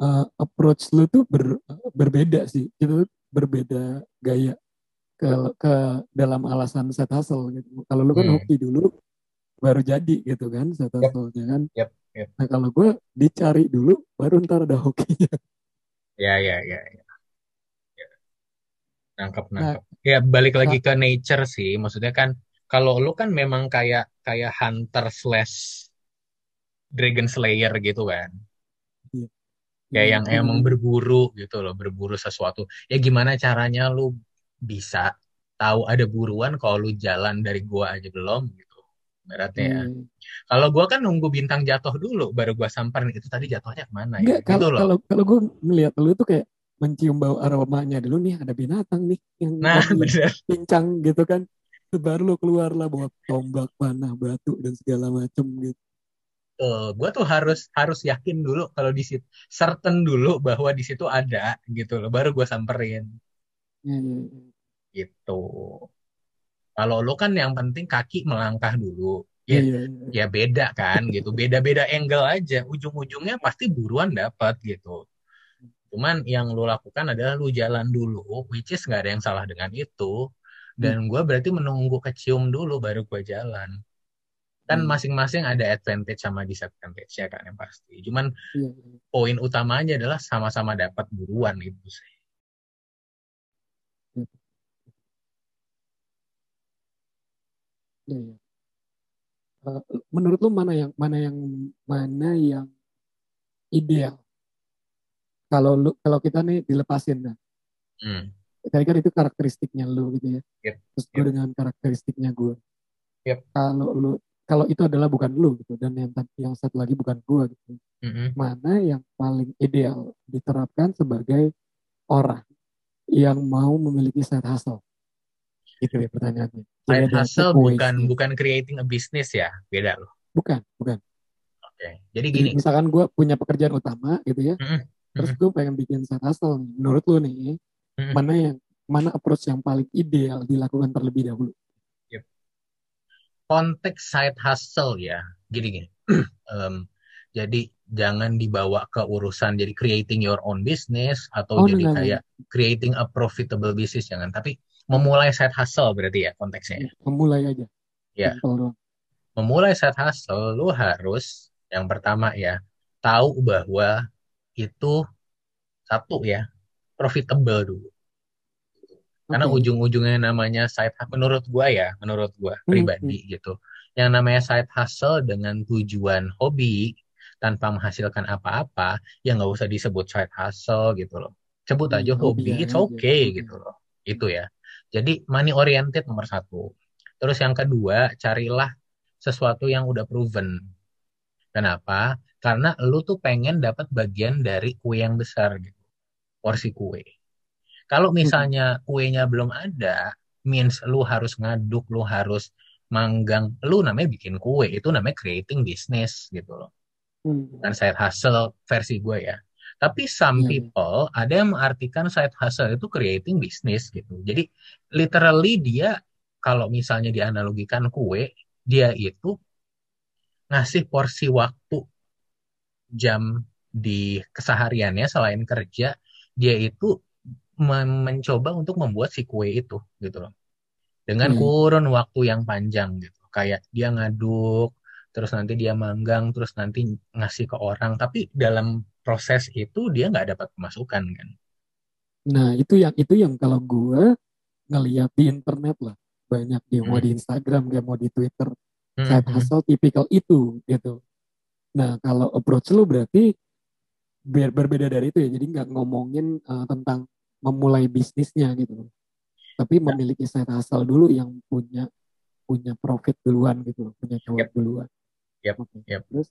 uh, approach lu tuh ber- berbeda sih. Itu berbeda gaya ke ke dalam alasan set hustle gitu. Kalau lu kan Hmm. hoki dulu baru jadi gitu kan set Yep. hustle-nya kan. Yep, yep. Nah kalau gue dicari dulu baru ntar ada hokinya. ya ya ya, ya. Ya. nangkep Nah, nangkep ya balik lagi ke nature sih maksudnya kan kalau lu kan memang kayak kayak hunter slash dragon slayer gitu kan Iya. kayak yang Hmm. emang berburu gitu loh berburu sesuatu ya gimana caranya lu bisa tahu ada buruan kalau lu jalan dari gua aja belum gitu Beratnya ya. Hmm. Kalau gue kan nunggu bintang jatuh dulu, baru gue samperin itu tadi jatuhnya ke mana ya? Gitu kalau loh. kalau kalau gue ngelihat lu tuh kayak mencium bau aromanya dulu nih ada binatang nih yang Nah, bener. pincang gitu kan. Baru lu keluar lah bawa tombak, panah, batu dan segala macem gitu. Tuh, gue tuh harus harus yakin dulu kalau di situ, certain dulu bahwa di situ ada gitu loh, baru gue samperin ya. gitu. Kalau lu kan yang penting kaki melangkah dulu, ya iya, iya. ya beda kan gitu, beda-beda angle aja, ujung-ujungnya pasti buruan dapat gitu. Cuman yang lu lakukan adalah lu jalan dulu, which is nggak ada yang salah dengan itu. Dan gue berarti menunggu kecium dulu baru gue jalan. Kan Hmm. masing-masing ada advantage sama disadvantage ya kan yang pasti. Cuman Iya, iya. poin utamanya adalah sama-sama dapat buruan itu sih. Iya. Eh, menurut lu mana yang mana yang mana yang ideal? Kalau lu kalau kita nih dilepasin nah, Hmm. tadi kan itu karakteristiknya lu gitu ya. Yep. Terus gue dengan karakteristiknya gue. Yep. Kalau lu kalau itu adalah bukan lu gitu dan yang yang satu lagi bukan gue gitu. Mm-mm. Mana yang paling ideal diterapkan sebagai orang yang mau memiliki side hustle? Itu ya pertanyaannya. Jadi Side hustle bukan bukan creating a business ya, beda loh. bukan, bukan. Oke. Jadi Jadi gini. misalkan gue punya pekerjaan utama gitu ya, Mm-mm. terus Mm-mm. gue pengen bikin side hustle. Menurut lu nih, Mm-mm. mana yang mana approach yang paling ideal dilakukan terlebih dahulu? Konteks side hustle ya, gini gini. Em, jadi jangan dibawa ke urusan jadi creating your own business atau Oh, jadi enggak, kayak creating a profitable business jangan, tapi memulai side hustle berarti ya konteksnya. ya. Memulai aja. Ya. Memulai side hustle lu harus yang pertama ya tahu bahwa itu satu ya profitable dulu. Karena Oke. ujung-ujungnya namanya side hustle menurut gua ya, menurut gua Hmm, pribadi gitu. Yang namanya side hustle dengan tujuan hobi tanpa menghasilkan apa-apa, ya nggak usah disebut side hustle gitu loh. Sebut Hmm, aja hobi, hobi it's okay Oke. gitu loh. Itu ya. Jadi money oriented nomor satu. Terus yang kedua, carilah sesuatu yang udah proven. Kenapa? Karena lu tuh pengen dapat bagian dari kue yang besar gitu. Porsi kue. Kalau misalnya kuenya belum ada, means lu harus ngaduk, lu harus manggang, lu namanya bikin kue, itu namanya creating business gitu loh. Hmm. Bukan side hustle versi gue ya. Tapi some iya. people ada yang mengartikan side hustle itu creating business gitu. Jadi literally dia kalau misalnya dianalogikan kue, dia itu ngasih porsi waktu jam di kesehariannya selain kerja, dia itu men- mencoba untuk membuat si kue itu gitu loh. Dengan Iya. kurun waktu yang panjang gitu. Kayak dia ngaduk, terus nanti dia manggang, terus nanti ngasih ke orang. Tapi dalam proses itu dia nggak dapat pemasukan kan. Nah, itu yang itu yang kalau gue ngeliat di internet lah banyak dia mau Hmm. di Instagram, dia mau di Twitter, Hmm, side hmm. hustle tipikal itu gitu. Nah, kalau approach lu berarti ber- berbeda dari itu ya. Jadi nggak ngomongin uh, tentang memulai bisnisnya gitu. Tapi memiliki side hustle dulu yang punya punya profit duluan gitu, punya cuan Yep. duluan. Yep, Oke. yep. Terus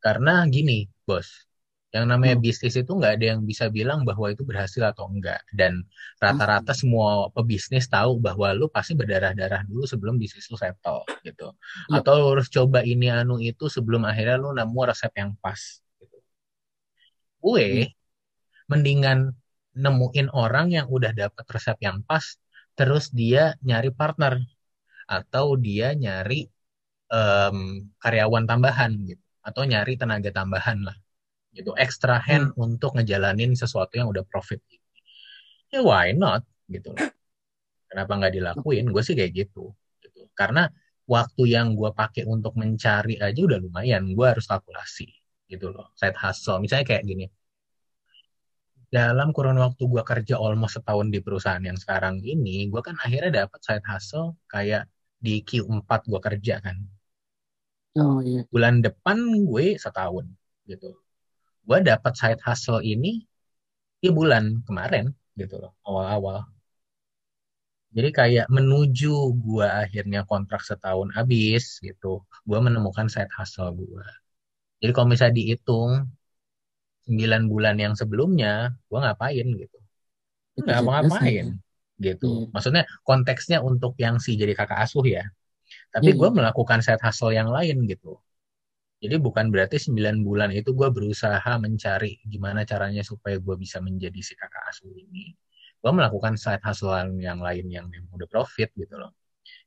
Karena gini, bos, yang namanya Hmm. bisnis itu nggak ada yang bisa bilang bahwa itu berhasil atau enggak. Dan rata-rata semua pebisnis tahu bahwa lu pasti berdarah-darah dulu sebelum bisnis lu settle gitu. Iya. Atau lu harus coba ini anu itu sebelum akhirnya lu nemu resep yang pas. Gitu. Gue Iya. mendingan nemuin orang yang udah dapet resep yang pas, terus dia nyari partner atau dia nyari em, karyawan tambahan gitu, atau nyari tenaga tambahan lah, gitu, extra hand untuk ngejalanin sesuatu yang udah profit. Ya why not, gitu loh. Kenapa nggak dilakuin? Gue sih kayak gitu, gitu. Karena waktu yang gue pakai untuk mencari aja udah lumayan, gue harus kalkulasi, gitu loh. Side hustle, misalnya kayak gini. Dalam kurun waktu gue kerja almost setahun di perusahaan yang sekarang ini, gue kan akhirnya dapat side hustle kayak di Q4 gue kerja kan. oh iya. bulan depan gue setahun gitu. Gue dapat side hustle ini ya bulan kemarin gitu loh, awal-awal. Jadi kayak menuju gue akhirnya kontrak setahun habis gitu, gue menemukan side hustle gue. Jadi kalau misalnya dihitung 9 bulan yang sebelumnya, gue ngapain gitu. Nggak apa-ngapain gitu. Iya. Maksudnya konteksnya untuk yang si jadi kakak asuh ya. Tapi iya, gue melakukan side hustle yang lain gitu. Jadi bukan berarti 9 bulan itu gue berusaha mencari gimana caranya supaya gue bisa menjadi si kakak asuh ini. Gue melakukan side hustle yang lain yang udah profit gitu loh.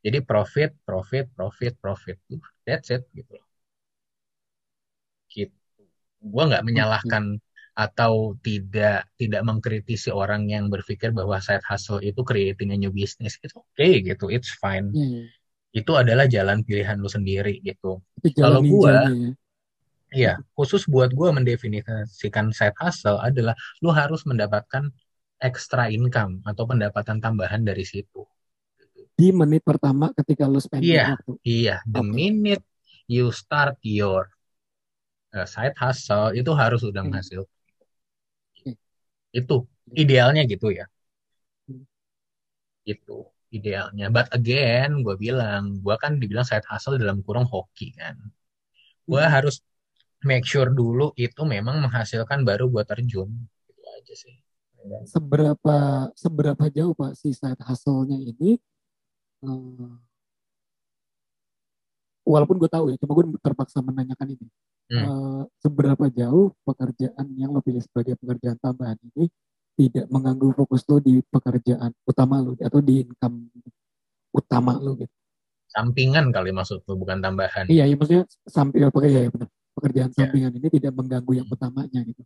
Jadi profit profit profit profit. That's it gitu loh. Gitu. Gue nggak menyalahkan atau tidak tidak mengkritisi orang yang berpikir bahwa side hustle itu creating a new business. Oke okay, gitu. It's fine. Hmm. Itu adalah jalan pilihan lu sendiri gitu kalau gue Iya, khusus buat gue mendefinisikan side hustle adalah lu harus mendapatkan extra income atau pendapatan tambahan dari situ. Di menit pertama ketika lu spending iya, waktu. Iya, the okay. minute you start your uh, side hustle itu harus sudah menghasilkan. Okay. Itu idealnya gitu ya. Hmm. Idealnya. But again, gue bilang, gue kan dibilang side hustle dalam kurung hoki kan. Gue hmm. harus make sure dulu itu memang menghasilkan baru gue terjun. Itu aja sih seberapa seberapa jauh pak si side hustle-nya ini uh, walaupun gue tahu ya cuma gue terpaksa menanyakan ini hmm. uh, seberapa jauh pekerjaan yang lo pilih sebagai pekerjaan tambahan ini tidak mengganggu fokus lo di pekerjaan utama lo atau di income utama lo gitu sampingan kali maksud lo bukan tambahan iya iya maksudnya samping ya, ya benar pekerjaan yeah. sampingan ini tidak mengganggu yang utamanya gitu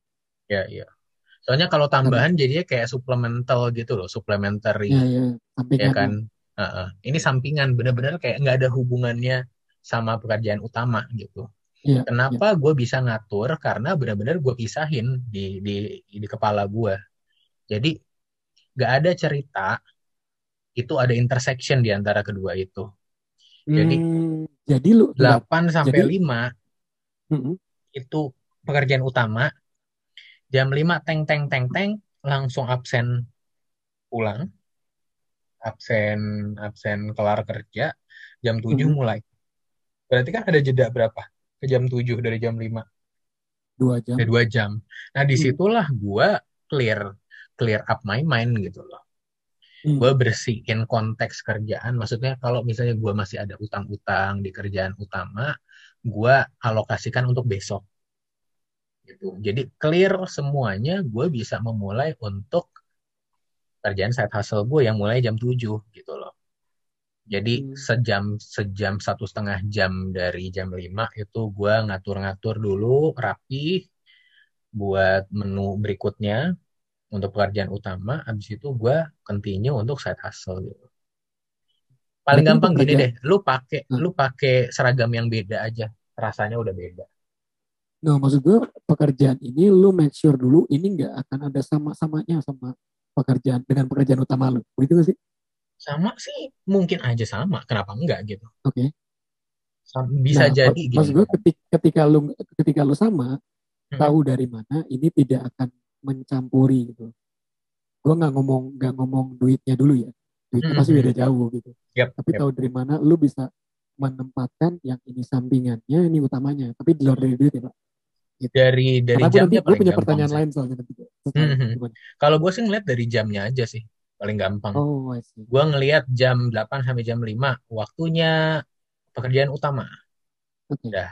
ya yeah, iya yeah. Soalnya kalau tambahan Tapi, jadinya kayak supplemental gitu loh, supplementary. Ya, ya, ya kan. Uh, uh. Ini sampingan, bener-bener kayak nggak ada hubungannya sama pekerjaan utama gitu. Ya, Kenapa ya. gue bisa ngatur? Karena bener-bener gue pisahin di di di kepala gue. Jadi nggak ada cerita itu ada intersection di antara kedua itu. Jadi hmm, jadi lu 8 sampai jadi, 5 hmm. itu pekerjaan utama, jam 5 teng teng teng teng langsung absen pulang. Absen absen kelar kerja jam 7 hmm. mulai. Berarti kan ada jeda berapa? Ke jam 7 dari jam 5 dua jam. Dua jam. Nah di situlah hmm. gue clear clear up my mind gitu loh hmm. gue bersihin konteks kerjaan maksudnya kalau misalnya gue masih ada utang-utang di kerjaan utama gue alokasikan untuk besok gitu. Jadi clear semuanya, gue bisa memulai untuk kerjaan side hustle gue yang mulai jam 7 gitu loh. Jadi hmm. sejam sejam satu setengah jam dari jam 5 itu gue ngatur-ngatur dulu rapi buat menu berikutnya untuk pekerjaan utama. Habis itu gue continue untuk side hustle gitu. Paling Berarti gampang gini deh, lu pakai hmm. lu pakai seragam yang beda aja, rasanya udah beda. Nah, maksud gue pekerjaan ini lu make sure dulu ini nggak akan ada sama-samanya sama pekerjaan dengan pekerjaan utama lu. Begitu gak sih? Sama sih, mungkin aja sama. Kenapa enggak gitu? Oke. Okay. Bisa nah, jadi. Gitu. Maksud gue ketika, ketika lu ketika lu sama, hmm. tahu dari mana ini tidak akan mencampuri gitu. Gue nggak ngomong nggak ngomong duitnya dulu ya. Duitnya hmm. pasti beda jauh gitu. Yep, Tapi yep. tahu dari mana lu bisa menempatkan yang ini sampingannya, ini utamanya. Tapi di luar dari duit ya, Pak gitu. dari dari Karena jamnya gue punya pertanyaan sih. lain soalnya nanti. Hmm, hmm. Kalau gue sih ngeliat dari jamnya aja sih paling gampang. Oh, gue ngeliat jam 8 sampai jam 5 waktunya pekerjaan utama. Okay. Udah.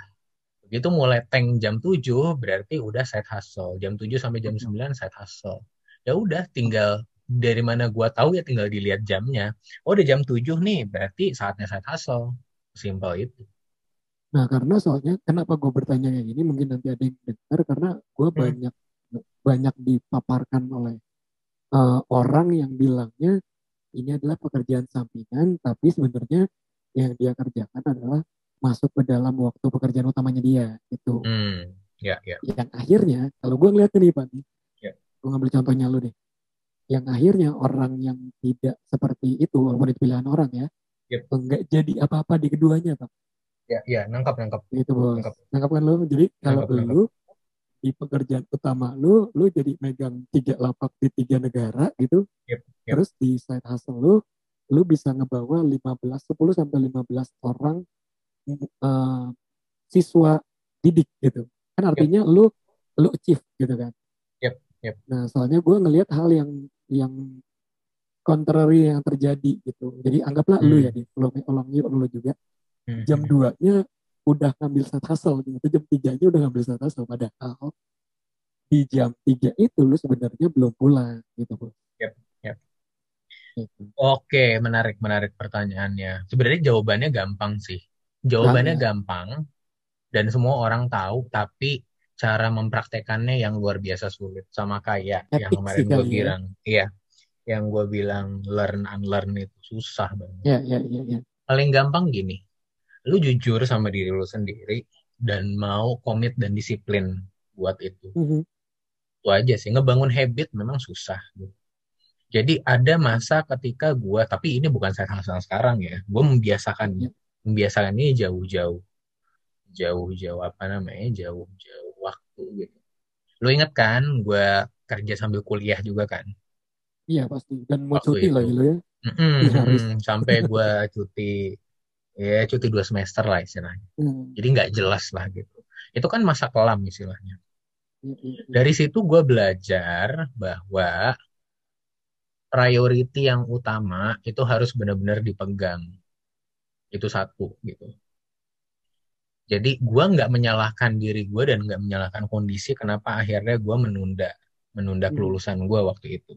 Begitu mulai tank jam 7 berarti udah side hustle. Jam 7 sampai jam okay. 9 side hustle. Ya udah tinggal dari mana gue tahu ya tinggal dilihat jamnya. Oh udah jam 7 nih berarti saatnya side hustle. Simpel itu. Nah, karena soalnya kenapa gue bertanya kayak gini, mungkin nanti ada yang dengar karena gue hmm. banyak banyak dipaparkan oleh uh, orang yang bilangnya ini adalah pekerjaan sampingan, tapi sebenarnya yang dia kerjakan adalah masuk ke dalam waktu pekerjaan utamanya dia, itu. Hmm. Ya, ya. Yang akhirnya, kalau gue ngeliat nih Pak, ya. gue ngambil contohnya lu deh. Yang akhirnya orang yang tidak seperti itu, walaupun itu pilihan orang ya, yep. enggak jadi apa-apa di keduanya Pak ya ya nangkap nangkap itu bos nangkap, nangkap kan lo jadi kalau lu di pekerjaan utama lu lu jadi megang tiga lapak di tiga negara gitu yep, yep. terus di side hustle lu lu bisa ngebawa 15 10 sampai 15 orang uh, siswa didik gitu kan artinya yep. lu lu achieve gitu kan yep, yep. nah soalnya gue ngelihat hal yang yang contrary yang terjadi gitu jadi anggaplah hmm. lu ya di lu ulangi lu juga hmm. jam 2 nya udah ngambil satu hustle gitu jam 3 nya udah ngambil satu hustle padahal di jam 3 itu lu sebenarnya belum pulang gitu bos yep, yep. Gitu. Oke, menarik, menarik pertanyaannya. Sebenarnya jawabannya gampang sih. Jawabannya nah, gampang, dan semua orang tahu tapi cara mempraktekannya yang luar biasa sulit sama kayak Epic yang kemarin gue bilang iya yang gue bilang learn unlearn itu susah banget ya, ya, ya, ya. paling gampang gini lu jujur sama diri lu sendiri dan mau komit dan disiplin buat itu mm -hmm. itu aja sih ngebangun habit memang susah gitu. jadi ada masa ketika gue tapi ini bukan saya sekarang ya gue membiasakannya ya. membiasakan ini jauh-jauh jauh-jauh apa namanya jauh-jauh waktu gitu. Lu inget kan gue kerja sambil kuliah juga kan? Iya pasti. Dan mau waktu cuti lagi lo ya? Mm-hmm, sampai gue cuti ya cuti dua semester lah istilahnya. Hmm. jadi nggak jelas lah gitu. Itu kan masa kelam istilahnya. Hmm. dari situ gue belajar bahwa priority yang utama itu harus benar-benar dipegang itu satu gitu jadi gue nggak menyalahkan diri gue dan nggak menyalahkan kondisi kenapa akhirnya gue menunda menunda hmm. kelulusan gue waktu itu.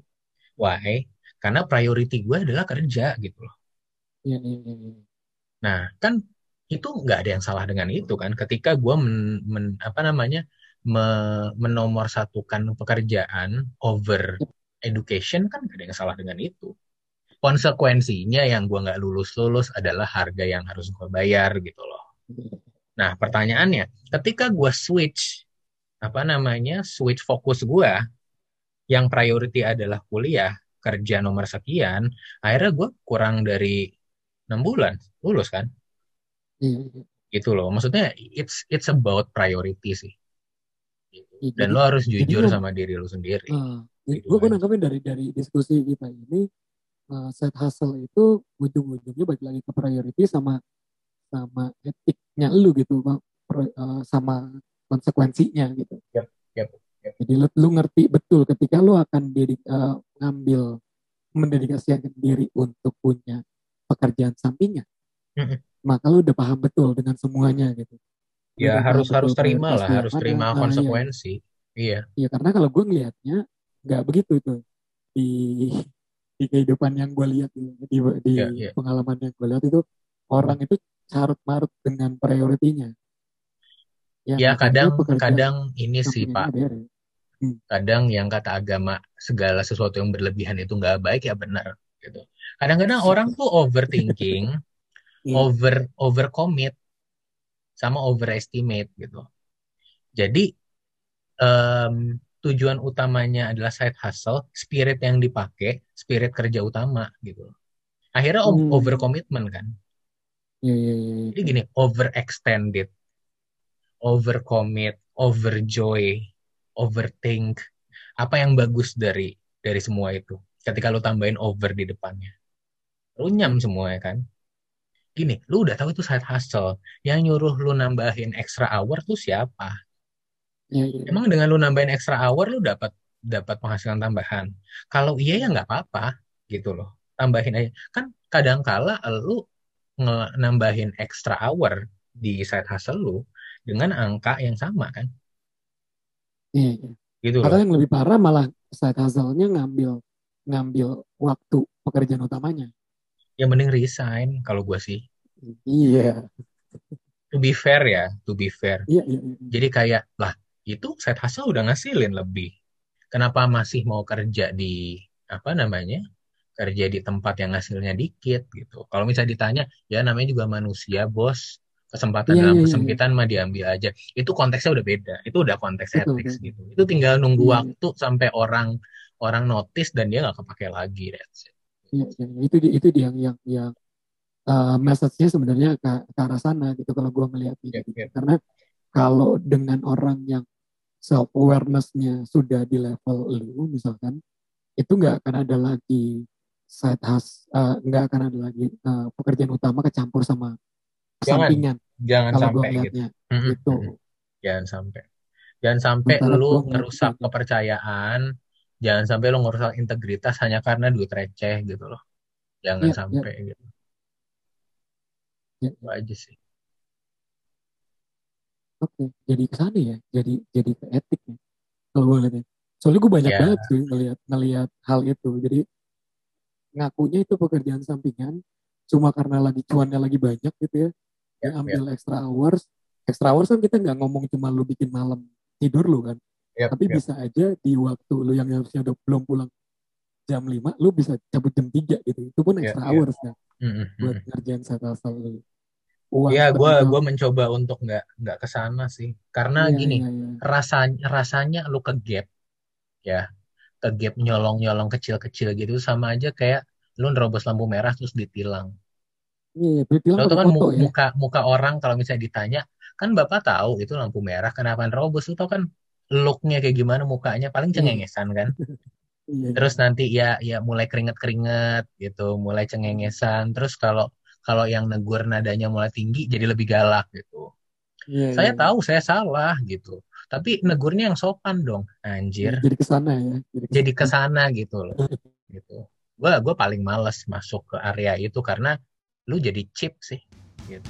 Why? Karena priority gue adalah kerja gitu loh. Iya, iya, iya. Nah kan itu nggak ada yang salah dengan itu kan. Ketika gue men, men, apa namanya me, menomor satukan pekerjaan over education kan gak ada yang salah dengan itu. Konsekuensinya yang gue nggak lulus lulus adalah harga yang harus gue bayar gitu loh. Nah, pertanyaannya, ketika gue switch, apa namanya, switch fokus gue, yang priority adalah kuliah, kerja nomor sekian, akhirnya gue kurang dari enam bulan, lulus kan? Hmm. Gitu loh, maksudnya it's it's about priority sih. Gitu. Dan lo harus jujur jadi, sama diri lo sendiri. Uh, gitu gue kan nangkepin dari dari diskusi kita ini, uh, set hustle itu ujung-ujungnya balik lagi ke priority sama sama etiknya lu gitu bang uh, sama konsekuensinya gitu. Yep, yep, yep. jadi lu, lu ngerti betul ketika lu akan dedik, uh, ngambil mendedikasikan diri untuk punya pekerjaan sampingnya mm-hmm. maka lu udah paham betul dengan semuanya gitu. Ya harus harus terima lah harus terima ah, konsekuensi. Iya. Iya karena kalau gue ngelihatnya nggak begitu itu. Di di kehidupan yang gue lihat di di, di yeah, yeah. pengalaman yang gue lihat itu orang itu carut marut dengan prioritinya. Ya, ya kadang kadang ini sih Pak. Hmm. Kadang yang kata agama segala sesuatu yang berlebihan itu nggak baik ya benar gitu. Kadang-kadang orang tuh overthinking, yeah. over over commit sama overestimate gitu. Jadi um, tujuan utamanya adalah side hustle, spirit yang dipakai, spirit kerja utama gitu. Akhirnya hmm. over commitment kan. Iya, iya, iya. iya. Jadi gini, overextended, overcommit, overjoy, overthink. Apa yang bagus dari dari semua itu? Ketika lu tambahin over di depannya. Runyam semua ya kan? Gini, lu udah tahu itu side hustle. Yang nyuruh lu nambahin extra hour tuh siapa? Ya, ya. Emang dengan lu nambahin extra hour lu dapat dapat penghasilan tambahan. Kalau iya ya nggak apa-apa gitu loh. Tambahin aja. Kan kadang kala lu nambahin extra hour di side hustle lu dengan angka yang sama kan? Iya. iya. Gitu Atau yang lebih parah malah side hustle-nya ngambil ngambil waktu pekerjaan utamanya. Ya mending resign kalau gue sih. Iya. To be fair ya, to be fair. Iya, iya, iya. Jadi kayak lah itu side hustle udah ngasilin lebih. Kenapa masih mau kerja di apa namanya kerja di tempat yang hasilnya dikit gitu. Kalau misalnya ditanya, ya namanya juga manusia, bos. Kesempatan yeah, dalam yeah, iya. kesempitan yeah. mah diambil aja. Itu konteksnya udah beda. Itu udah konteks ethics gitu. Itu tinggal nunggu yeah. waktu sampai orang orang notice dan dia nggak kepake lagi. That's it. Iya, yeah, itu itu dia yang yang yang uh, message-nya sebenarnya ke, ke arah sana gitu kalau gue melihat gitu. Yeah, yeah. Karena kalau dengan orang yang self awareness-nya sudah di level lu misalkan itu nggak akan ada lagi side has uh, nggak akan ada lagi uh, pekerjaan utama kecampur sama Jangan. sampingan jangan kalau sampai gitu. mhm. jangan sampai. Jangan sampai Sementara lu ngerusak kepercayaan jangan sampai lu ngerusak integritas hanya karena duit receh gitu loh. Jangan iya. sampai gitu. Iya, itu aja sih oke jadi ke sana ya jadi jadi ke etik ya kalau gue lihatnya soalnya gue banyak Ya. banget sih ngelihat ngelihat hal itu jadi ngakunya itu pekerjaan sampingan cuma karena lagi cuannya lagi banyak gitu ya Ya, dia ambil extra hours extra hours kan kita nggak ngomong cuma lu bikin malam tidur lu kan Yap, tapi yap. bisa aja di waktu lu yang harusnya udah belum pulang jam 5 lu bisa cabut jam 3 gitu itu pun Ya, extra ya. hours kan Mhm, buat mhm. ngerjain satu hal lu uang ya gue gue itu. mencoba untuk nggak nggak ke sana sih karena Iya, gini iya, iya. rasanya rasanya lu ke gap ya ke gap nyolong nyolong kecil kecil gitu sama aja kayak lu nerobos lampu merah terus ditilang Iya, iya, tau kan foto ya. muka muka orang kalau misalnya ditanya, kan bapak tahu itu lampu merah kenapa nerobos? Lo tau kan looknya kayak gimana mukanya paling Iya. cengengesan kan. Iya, Terus nanti ya ya mulai keringet-keringet gitu, mulai cengengesan. Terus kalau kalau yang negur nadanya mulai tinggi jadi lebih galak gitu. Iya, Saya iya, tahu saya salah gitu. Tapi negurnya yang sopan dong, anjir. Jadi ke sana ya. Jadi ke Jadi sana. ke sana gitu loh. Gitu. Gua gua paling males masuk ke area itu karena lu jadi cheap sih. Gitu.